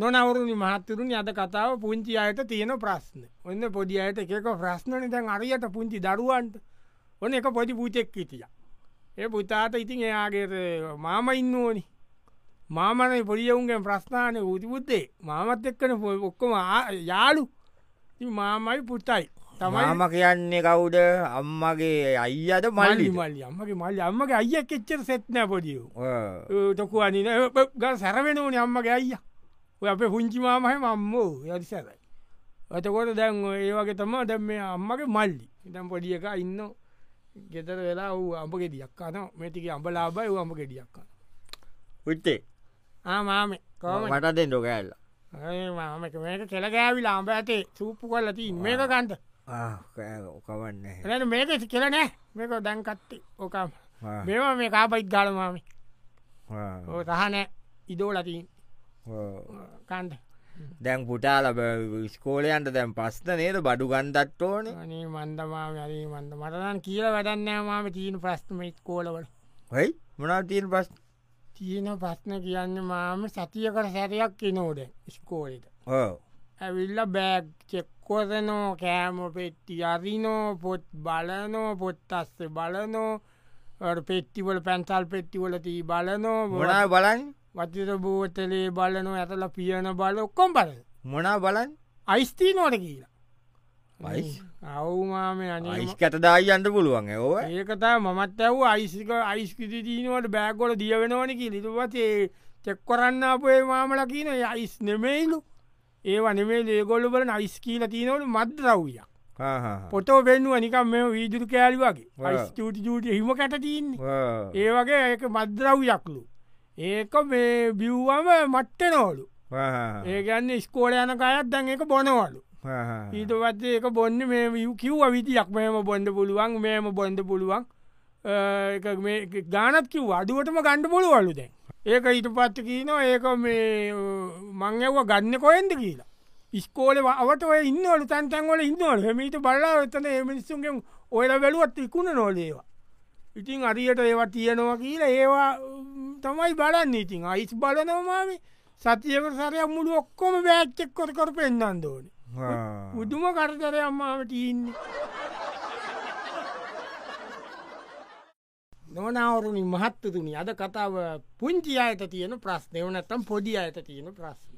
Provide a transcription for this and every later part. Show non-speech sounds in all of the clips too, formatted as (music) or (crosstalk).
නොනවරුණි මහත්තරුණි අද කතාව පුංචි අයට තියෙන ප්‍රශ්න. ඔන්න පොඩි අයට එකක ප්‍රශ්නන දැන් අරියට පුංචි දරුවන්ට. ඔන්න එක පොඩි පුචෙක් හිටිය. ඒ පුතාට ඉතින් එයාගේ මාම ඉන්න ඕනි මාමන පොඩියවුන්ගේ ප්‍රශ්නානය ූතිබුද්දේ මාමත් එක්කන ඔක්කොම යාලු මාමයි පුටයි තමයි මම කියන්නේ කවුද? අම්මගේ අයියද මල්ලි මල්ලි. අම්මගේ මල්ලි. අම්මගේ අයිය කෙච්චර සෙත්නෑ පොඩියෝ. තොකු අනින ගල් සැරවෙන ඕන අම්මගේ අයිය ඔය අපේ පුංචි මාමහ මම්මෝ. යදි සැරයි ඇතකොට දැන් ඒ වගේ තම දැම් මේ අම්මගේ මල්ලි. ඉතම් පොඩිය එක ඉන්න. ගෙතර වෙලා වූ අඹ ගෙඩියක්කාන මේටික අඹලාබයි වූ අඹ ගෙඩියක්කාන පුත්තේ ආමාම මට දෙන්න කෑල්ල මාමක මේක කෙළගෑවිලා අඹ ඇතේ සූප්පු කොල්ලති මේක කන්ට කවන්න. එ මේක කියලනෑ මේක දැන්කත්ති ඕකම් මේවා මේ කාපයිත් ගාලමාම සහනෑ ඉදෝලතින් කන්ට දැන් පුටාල ස්කෝලයන්ට දැන් පස්න නේද? බඩු ගන්දත් ඕන. අනේ මන්දමාම අරී මන්ද. මටදන් කියල වැඩන්නෑ මාම තියන ප්‍රස්්මයිත් කෝලවල හයි? මොනා තීන් පස් තියෙන ප්‍රශ්න කියන්න මාම සතියකට සැරයක් කිනෝද ස්කෝලට ඇවිල්ල බෑග් චෙක්කොසනෝ කෑම පෙට්ටි අරිනෝ පොත් බලනෝ පොත් අස්සේ බලනෝ පෙට්ටිවල පැන්සල් පෙට්ටිවල තිී බලනෝ මොනා බලන් වචර බෝතලේ බලනෝ ඇතල පියන බල ඔක්කොම් බල මොනා බලන් අයිස්තී නොට කියලා. අවුමාම අනේ අයිස් කැටදායි අන්ට පුළුවන් ඕ ඒකතා මත් ඇව අයිසික අයිස්කෘති තිීනවට බෑගොල දිය වෙනවනකි ලිතුවතේ චෙක්කොරන්න අපේ මාමල කියන අයිස් නෙමෙයිලු. ඒවා නෙමේ ඒගොල්ල බල අයිස් කියීල තියනවට මද්‍රව්යක් පොටෝ පෙන්නුව නිකම් මෙ වීදුරු කෑලි වගේ. චූටි චූට හිම කැට තියන්නේ ඒ වගේ ඒක මද්‍රව්යක්ලු ඒක මේ බිව්වම මට්ටනෝලු ඒගන්න ස්කෝල යන අයත් දැන් එක බොනවලු. ඊට පත්ේ ඒක බොන්න මේ විව් කිව්ව විදියක්. මෙම බොන්ඩ පුළුවන් මෙම බොන්ඩ පුළුවන්. ගානත් කිව් අඩුවටම ගණ්ඩ පුළුවලු දැන්. ඒක ඊට පත්ත කියනවා ඒක මේ මං ඇව ගන්න කොයෙන්ද කියලා. ඉස්කෝල අවට ඉන්නවල තැන්තැන්වල ඉන්නවල. හෙමීට බල්ලා එතන එමිනිස්සුන්ගේ ඔයල වැලුවත් ඉකුණ නොලේවා ඉතින් අරියට ඒවා තියෙනවා කියලා ඒවා තමයි බලන්න ඉතින්. අයිස් බලනවමාම සතියක සරයක් මුළු ඔක්කොම බෑච්චෙක් කොට කර පෙන්න්න දෝන උදුම කරදර අම්මාවට ඉන්නේ. නොනවරුණි මහත්තතුනි අද කතාව පුංචි අයට තියෙන ප්‍රශ්නය වනත්තම් පොඩි අයට තියෙන ප්‍රශ්න.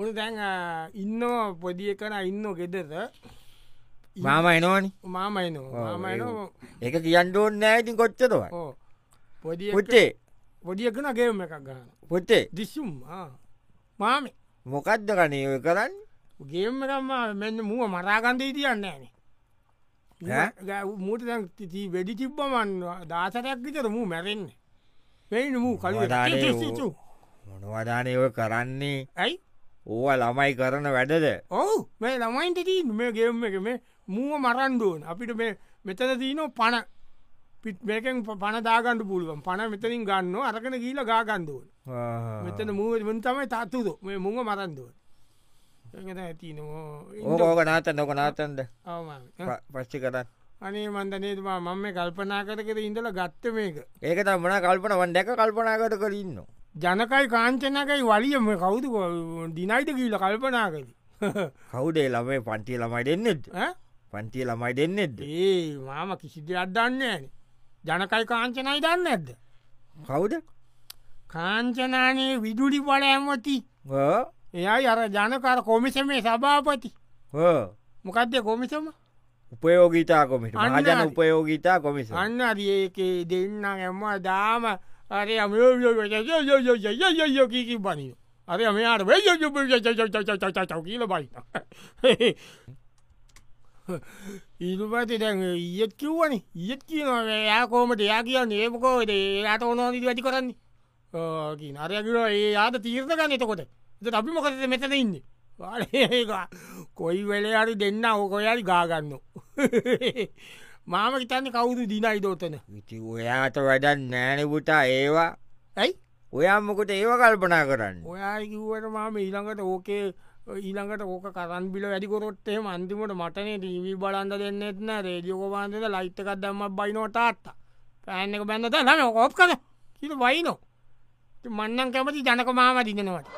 උන දැන් ඉන්නවා පොදිය කන ඉන්න ගෙදර. මාම එනෝනි මාමයිනවා මාමයින එක කියන්න ඕන්න නෑඉතින් කොච්චතවයි පොදිය පුත්තේ පොදියකන ගේම එකක් ගන්න පුත්තේ දිස්සුම් මාම. මොකක්ද කනේ ඔය කරන්න? ගේම එකම මෙන්න මුව මරාගන්තේ තියන්න ෑනේ මූට දැ වැඩි තිබ්බමන් දාසරයක් විතර මූ මැරෙන්න. පෙයින මූ කලු මොනවදානය ඔය කරන්නේ? ඇයි? ඕව ළමයි කරන වැඩද? ඔවු. මේ ළමයින්ට තිී මේ ගෙම් එක මේ මූුව මරන්දුවන් අපිට මේ මෙතන දීනෝ පණ පිත් මේකෙන් පණ දාගන්නඩ පුළුවන්. පණ මෙතනින් ගන්න අරකන ගීල ගාගන්දුවන් මෙතන මූුවන් තමයි තත්තුද මේ මුංග මරන්දුවන් ඒකත ඇතිනවා ඕක නාත නොක නාතන්ද පච්චි කරන්න. අනේ මන්දනේතුමා මම මේ කල්පනා කරකර ඉඳල ගත්ත මේක. ඒක තමන කල්පන වන් දැක කල්පනාකට කරන්න ජනකයි කාංචනකයි වලියම කවුතු දිනයිට කියීල කල්පනා කර? කවුඩේ ළමයි? පන්තිය ළමයි දෙන්නෙත් පන්තිය ළමයි දෙන්නෙද ඒ මාම කිසිද අදන්න ෑන ජනකයි කාංචනයි දන්න ඇද්ද කවුද කාංචනානේ විදුලි පල ඇමති එයයි අර ජනකර කොමිසමේ සභාපති මොකක්ද කොමිසම උපයෝගීතා කොමිට හරි. උපයෝගීතා කොමිස අන්න අරිඒකේ දෙන්න එම දාම අරය අමයෝ (laughs) ඉරුපති දැන් ඊයත් කිව්වන. ඊයත් කියනව යා කෝමට යා කියන්න ඒමකෝට ඒයාට ඕනෝනිදි වැඩි කරන්නේ. කියන අරයකිර ඒ යාද තීර්ත ගන්න එතකොට. එත අපි මොකද මෙතන ඉන්න? කොයි වෙලේ හරි දෙන්න ඕකොයාරි ගාගන්න (laughs) මාම හිතන්න කවුරු දිනයි දෝතන? ඉති ඔයාට වැඩන් නෑනබුටා ඒවා. ඇයි? ඔයාම්මකොට ඒව කල්පනා කරන්න? ඔයා කිව්වට මාම ඊළඟට ඕකේ ඊළඟට ඕක කරන් බිල වැඩිකොරොත්තේ අන්තිමට මටනේ ටීවී බලන්ද දෙන්න එත්න රේඩියෝකවාන්දද ලයිට්කක් දම්ම බයිනෝට අත්තා පැන්න එක බැන්නත නම ඔප් කර කිට බයිනෝ. මන්නන් කැමති ජනක මාම දිනනවට.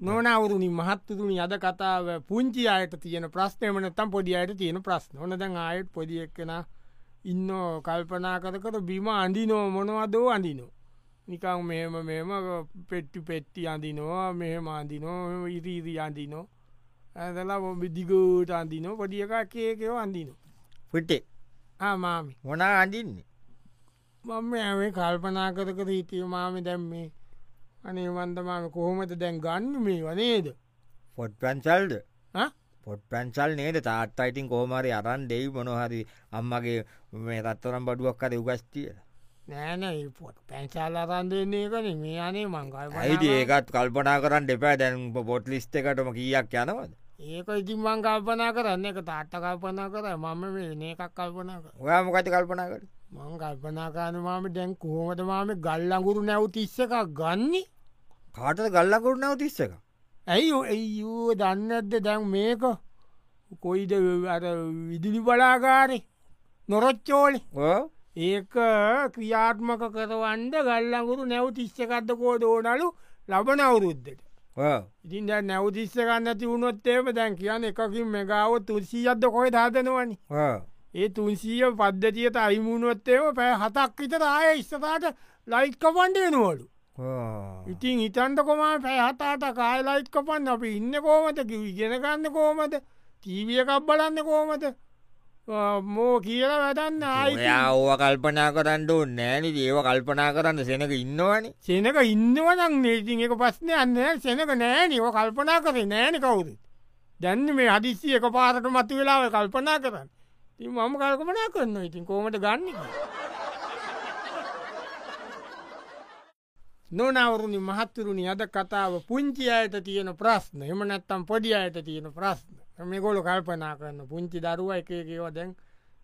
නොනවරුණි මහත්තුරුණි අද කතාව පුංචි අයට තියෙන ප්‍රශ්නයමනත්තම් පොඩි අයට තියෙන ප්‍රශ්න. ඕන දැන් ආයට පොඩියෙක්කෙන ඉන්න කල්පනා කර බිම අඳිනෝ මොනවදෝ අඳිනෝ. නිකං මෙම මෙම පෙට්ටි පෙට්ටි අඳිනවා මෙහෙම අඳිනෝ ඉරීරී අඳිනෝ ඇදලා බිදිගෝට අඳිනෝ පොඩිය එක කේකෝ අඳිනෝ පුටේ මාමි. මොනා අඳින්නේ? මම ඇේ කල්පනා කර කර හිටිය මාමි දැම්මේ අනේ වන්දමාම කොහොමද දැන් ගන්න මේ වනේද පොට් පැන්සල්ද? පොට් පැන්සල් නේද? තාත් අයිතින් කෝමරි අරන් දෙයි මොනහරි අම්මගේ මේ රත්වරම් බඩුවක් කර උගස්තිය නෑන පොට පැංචාල අරන්දන්නේ කන මේ අනේ ඇයිට මංගල් ඒකත් කල්පනා කරන්න දෙපෑ දැන් පොට් ලිස්ට එකටම කියක් යනවද? ඒක ඉතින් මං කල්පනා කරන්න. එක තාත්ත කල්පනා කර. මම මේ එකක් කල්පනා කර. ඔයා මොකති කල්පනා කර? මං කල්පනා කාන මාම දැන් කෝමට මාම ගල්ලඟුරු නැව් තිස්ස එකක් ගන්න? කාටද ගල්ලකුරු නැව තිස්ස එක ඇයි ඇයූ දන්න ඇද්ද දැන් මේක කොයිද? අර විදිලි බලාගාරය නොරොච්චෝලි. ඕ ඒක ක්‍රියාත්මක කරවන්ඩ ගල්ලඟුරු නැව් තිස්සකක්ද කෝ දෝනලු ලබන අවුරුද්ධට ඉතින් දැ නැවතිස්ස ගන්න තිවුණොත්තේම දැන් කියන්න එකකින් මෙගාව තුන්සීයද්ද කොයි දාතනවනි ඒ තුන්සීය පද්ධතියට අයිමුණොත්තේම පැය හතක් විතර ආය ඉස්සතාට ලයිට්ක පන්ඩෙනවලු ඉතින් හිතන්ට කොමා පැහතාට කාය ලයිට්ක පන්න අපි ඉන්න කෝමට ඉගෙන ගන්න කෝමට තීවිය එකක් බලන්න කෝමට මෝ කියලා වැදන්න ඕව කල්පනා කරන්න නෑනි ඒව කල්පනා කරන්න සෙනක ඉන්නවනි. සෙනක ඉන්නවනක් නේතින් එක පස්්නය අන්න සෙනක නෑනව කල්පනා කරේ නෑන කවුද? දැන්න මේ හදිස්සි එක පාරට මතු වෙලාව කල්පනා කරන්න. ති මම කල්පනා කරන්න ඉතින් කෝමට ගන්න නොනවරුණි මහත්තුරුණි අද කතාව පුංචි අයට තියෙන ප්‍රශ්න. එම නැත්තම් පොඩි අයට තියෙන ප්‍රශ්න මේ ගොල කල්පනා කරන්න පුංචි දරුව එකකව දැන්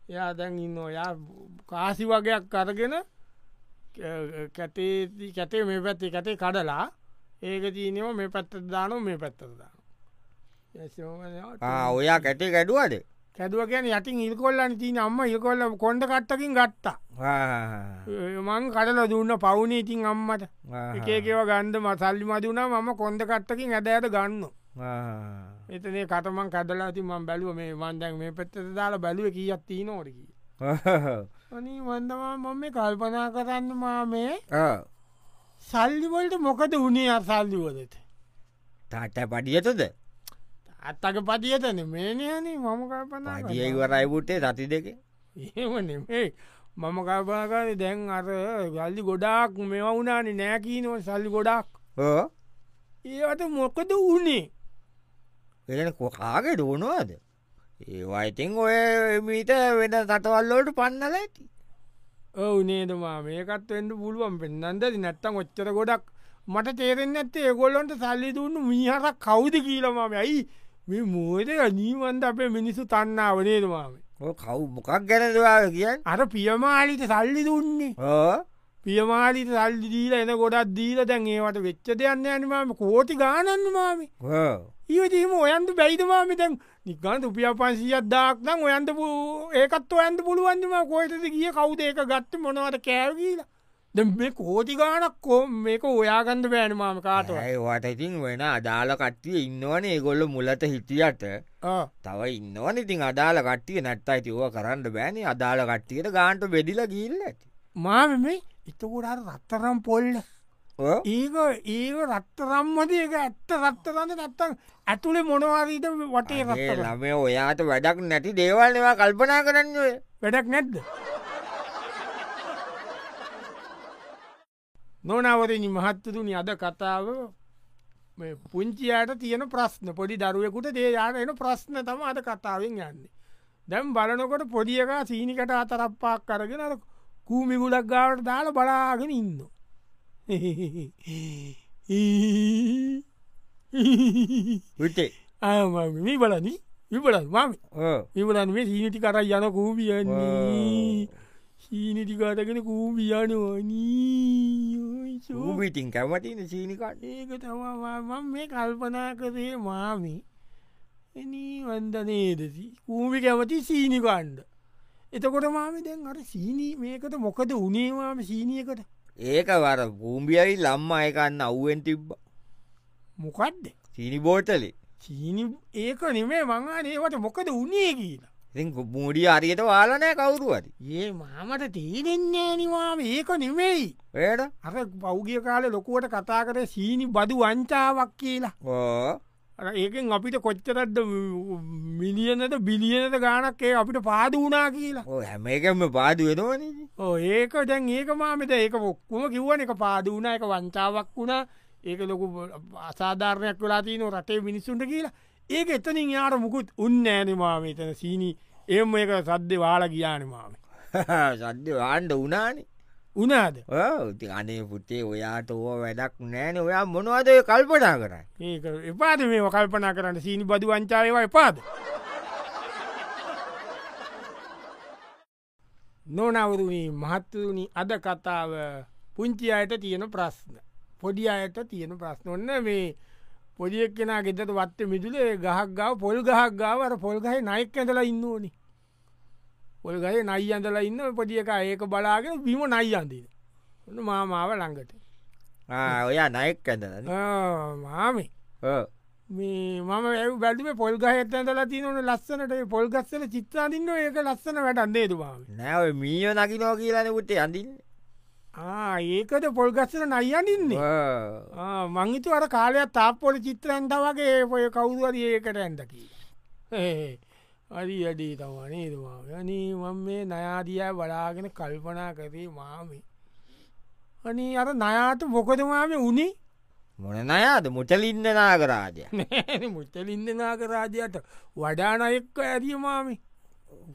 එයා දැන් ඉන්න යා කාසි වගේයක් කරගෙන කැතේ කැතේ මේ පැත්තේ කැතේ කඩලා ඒක තියනව මේ පැත්ත දාන මේ පැත්තර දාන ඔයා කැටේ කැඩුවද කැදුව කියන යටින් ඉල්කොල්ලන්න තින අම්ම ඉල්කොල්ල කොඩ කට්ටකින් ගත්තා මං කඩල දුන්න පවුනේ ඉතින් අම්මට එකේකව ගන්ඩ මසල්ලි මදුනා මම කොන්ද කට්ටකින් ඇදයට ගන්න එතනේ කටමන් කදලා ති මං බැලුව මේ මන්දැන් මේ පැත්තට දාලා බැලුව කියත් තිී නෝටකි අනී වන්දවා මම මේ කල්පනා කරන්න මා මේ සල්ලිවලට මොකද උනේ අසල්ලිවලට තාට පඩියතද අත්තක පතියතන මේනයනේ මම කල්පනා පඩියවරයිබුටේ සති දෙක. ඒමනේ මම කල්පනාකාර දැන් අර ගල්ලි ගොඩාක් මෙව වුණනි නෑකීනව සල්ලි ගොඩක්. ඒවට මොකද වුණේ එන කොකාගේ දෝනවාද ඒවයිතින් ඔය මීට වෙන තටවල්ලෝට පන්නල ඇති. ඔවු නේදමා මේකත් වෙන්ඩ පුළුවන්. පෙන්න්නන්දද නැත්තම් ඔච්චර ගොඩක් මට තේරෙන් ඇත්තේ ඒගොල්ලොන්ට සල්ලි දුන්නු මිහරක් කවුද කියලමම ඇයි? මේ මෝද නීවන්ද අපේ මිනිස්සු තන්නාව නේදමාම කව් මොකක් ගැනදවා කියන්න? අර පියමාලිට සල්ලි දුන්නේ. පියමාලිට සල්ලි දීල එන ගොඩක් දීල දැන් ඒවට වෙච්ච දෙයන්න ඇනවාම කෝටි ගානන්න ඒවටීම ඔයන්ට බැයිදමාමි දැන්? නිකන් උපිය පන්සිියත් දාක් නම් ඔයන්ට ඒකත් ඔයන්ට පුළුවන්දම කොයටද කිය කවුද ඒක ගත්ත? මොනවට කෑවගීලා ද මේ කෝටි ගානක් කෝ මේක ඔයාගන්ද බෑනමාම කාටව ඒවාට ඉතින් වෙන අදාල කට්ටිය ඉන්නවන ඒගොල්ල මුලට හිටියට. තව ඉන්නවන ඉතින් අදාල කට්ටිය නැත්ත අයිතිව කරන්න බෑනි. අදාල කට්ටියට ගාන්ට බෙදිල ගිල්ල ඇති. මාම මේ? එතකොඩට රත්තරම් පොල්ල ඒක ඒක රත්තරම්මද ඒක ඇත්ත රත්තරන්න නැත්තම් ඇතුළේ මොනවාරීට වටේ ළමේ ඔයාට වැඩක් නැති දේවල්නවා කල්පනා කරන්න වැඩක් නැද්ද නොනවරනි මහත්තතුනි අද කතාව පුංචියට තියෙන ප්‍රශ්න පොඩි දරුවෙකුට දේ යාට එන ප්‍රශ්න තම අද කතාවෙන් යන්නේ දැම් බලනකොට පොඩියක සීනිකට අතරප්පාක් කරගෙන අර කූමි ගුලක් ගාවට දාල බලාගෙන ඉන්න විටේ. මේ බලනි විබලන්. මම. ඉවලන් මේ සීනිටි කර යන කූබියන්නේ සීනිටිකාටගෙන කූබියනවනී ූබිටින් කැමතින සීනිකට ඒක තමා මේ කල්පනා කරේ මාමි. එනී වන්දනේදසි කූමි කැමති සීනිකණ්ඩ එතකොට මාමි දැන් අර සීනී මේකට මොකද උනේවාම සීනියකට ඒක වර භූම්බියයි ලම්ම අයකන්න අව්ුවෙන් තිබ්බ? මොකක්ද සීනි බෝතලේ. චීනි ඒක නෙමේ මංගා ඒවට මොකද උනේ කියලා. ඉ මූඩිය අරියට වාලනෑ කවුරුවරි ඒ මාමට තීරෙන්නේ නිවාම ඒක නෙමෙයි. ඒට අර පෞගිය කාලෙ ලොකුවට කතා කර සීනි බදු වංචාවක් කියලා. ඒකෙන් අපිට කොච්චරද්ද මිලියනද බිලියනද ගානක් ඒ අපිට පාද වනා කියලා. හැම එකම පාදු වෙනවන. ඕ ඒක දැන් ඒක මාමත ඒක ඔක්කුම කිව්වන එක පාද වුණ එක වංචාවක් වුණා. ඒක ලොකු අසාධාරණයක් වෙලා තියන රටේ මිනිස්සුන්ට කියලා. ඒක එතනින් යාට මුකුත් උන්න ෑනමාම එතන සීනී. එම එක සද්‍ය වාල ගියානමාම (laughs) සද්‍ය වාන්ඩ උනානේ. උනාද? ඕති අනේ පුතේ ඔයාට ඕ වැඩක් නෑන ඔයා මොනවද ඔය කල්පනා කරයි ඒක එපාද මේ කල්පනා කරන්න? සීනි බදු වංචායවා එපාද නොනවරුණී මහත්තරුණි අද කතාව පුංචි අයට තියෙන ප්‍රශ්න. පොඩි අයට තියෙන ප්‍රශ්න. ඔන්න මේ පොඩියක් කෙන ගෙතට වත්ත මිදුලේ ගහක් ගාව පොල් ගහක් ගාවර පොල්ගහහි නයික් ඇඳලා ඉන්න ඕනි පොල්ගහේ නයි අඳලා ඉන්න පොඩිය එක ඒක බලාගෙන බිම නයි අන්දින ඔන්න මාමාව ළඟට. ඔයා නයෙක් ඇඳල මාමේ මේ මම ඇ බැඩිම පොල්ගහ ඇත්තැඳලා තියනන ලස්සනට. පොල්ගස්සල චිත්‍රාදින්න ඒක ලස්සන වැඩන්දේතු මාම නැව මීෝ නකිනෝ කියලන පුටේ අඳින්න. ඒකට පොල්ගස්සල නයියනින්නේ මංහිතු අර කාලයක් තාප්පොල චිත්‍රන්ට වගේ පොය කවුදුවර ඒකට ඇන්දකි අරි අඩී තමනේ දවා යනී මං මේ නයාදිය බලාගෙන කල්පනා කරේ මාමේ. අනී අර නයාට මොකදමාම උනේ මොන නයාද මුටලින්ද නාගරාජය? මුත්තලින්ද නාගරාජයට වඩානයෙක්ක ඇරිය මාමි.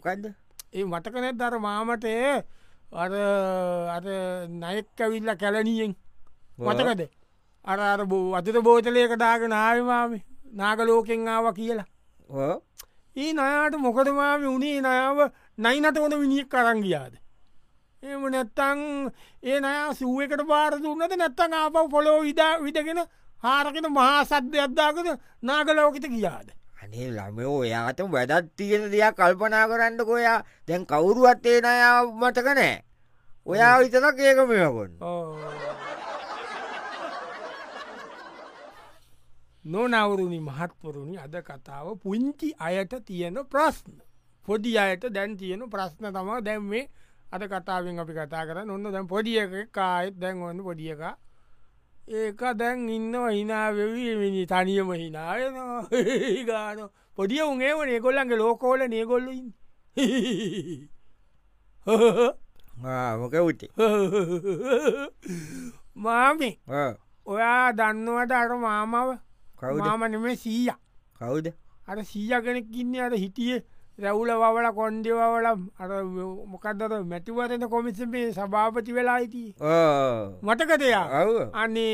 කක්ද ඒ මටකනෙත් දර මාමට අර අර නයෙක්කවිල්ල කැලනියෙන් මතකද? අර අර අතට බෝතලයක දාගෙන ආයමාමි නාගලෝකෙන් ආව කියලා. ඒ නයාට මොකදමාමි උනේ නයාව නයිනට ඕන විනිියක් කරංගියාද එම නැත්තං ඒ නයා සුවකට පාර දුන්නද නැත්තං ආපව පොලෝ විදා විදගෙන හාරගෙන මහා සද්‍ය අද්දාකද නාගලෝකිත කියාද අනේ ළමයෝ ඔයාට වැඩත් තියෙන දෙයක් කල්පනා කරන්න කොයා දැන් කවුරුවත් ඒ නයා මටක නෑ ඔයා විතනක් ඒක මෙයකොන්න නොනවරුණි මහත්වරුණි අද කතාව පුංචි අයට තියෙන ප්‍රශ්න. පොඩි අයට දැන් තියෙන ප්‍රශ්න තම දැම් මේ අද කතාවෙන් අපි කතා කර ඔන්න දැන් පොඩිය කායෙත් දැන් ඔන්න පොඩිය එක. ඒක දැන් ඉන්න හිනාවෙවී තනියම හිනාවෙන (laughs) ගාන. පොඩිය උගේ වනේ ගොල්ලන්ගේ ලෝකෝල නේගොල්ලඉන්න (laughs) මොක උටේ (laughs) මාමි ඔයා දන්නවට අර මාමාව? මාමනම සීය. කවුද? අර සීය කෙනෙක් ඉන්න අර හිටියේ රැවුල වවල කොන්්ඩවවල අර මොකක්දර මැතිවරන කොමිසමේ සභාපති වෙලා හිටිය මටකතයා අන්නේ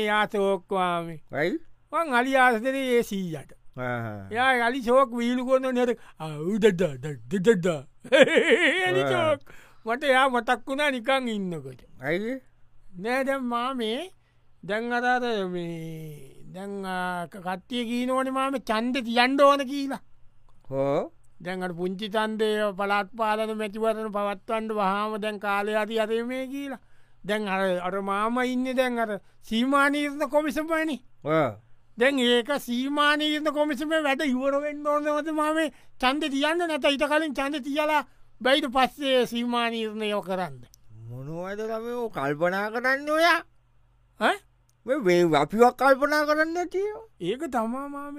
වයි වන් අලි ආසතරේ ඒ සීයට. යා අලි ශෝක් වීලු කොන්න නර අවුදද දෙදද මට යා මතක් වුණා නිකං ඉන්නකොට. ඇයි නෑදැම් මාමේ දැන් අරාද දැන් කට්ටිය කීනෝන මාම චන්ද තියන්ඩ ඕන කියලා. හෝ දැන්ට පුංචි තන්දය පලත් පාලන මැතිවරන පවත්වන්ට වහාම දැන් කාලය අති අතේ මේ කියලා. දැන් අර අර මාම ඉන්න දැන් අර සීමානීර්ණ කොමිසපනි දැන් ඒක සීමානීර්ණ කොමිසම වැඩ ඉවරවෙන්න ඕනවත මාමේ චන්ද තියන්න නැත. ඉට කලින් චන්ද තියලා බයිට පස්සේ සීමානීර්ණයෝ කරන්න? මොනුවද තමෝ කල්පනා කරන්න ඔයා? වේ අපිවක් කල්පනා කරන්න තිය ඒක තමාමාම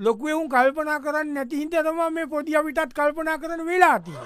ලොකුවවුන් කල්පනා කරන්න නැතිහින්ට තමා මේ පොඩිය විටත් කල්පනා කරන වෙලාතිය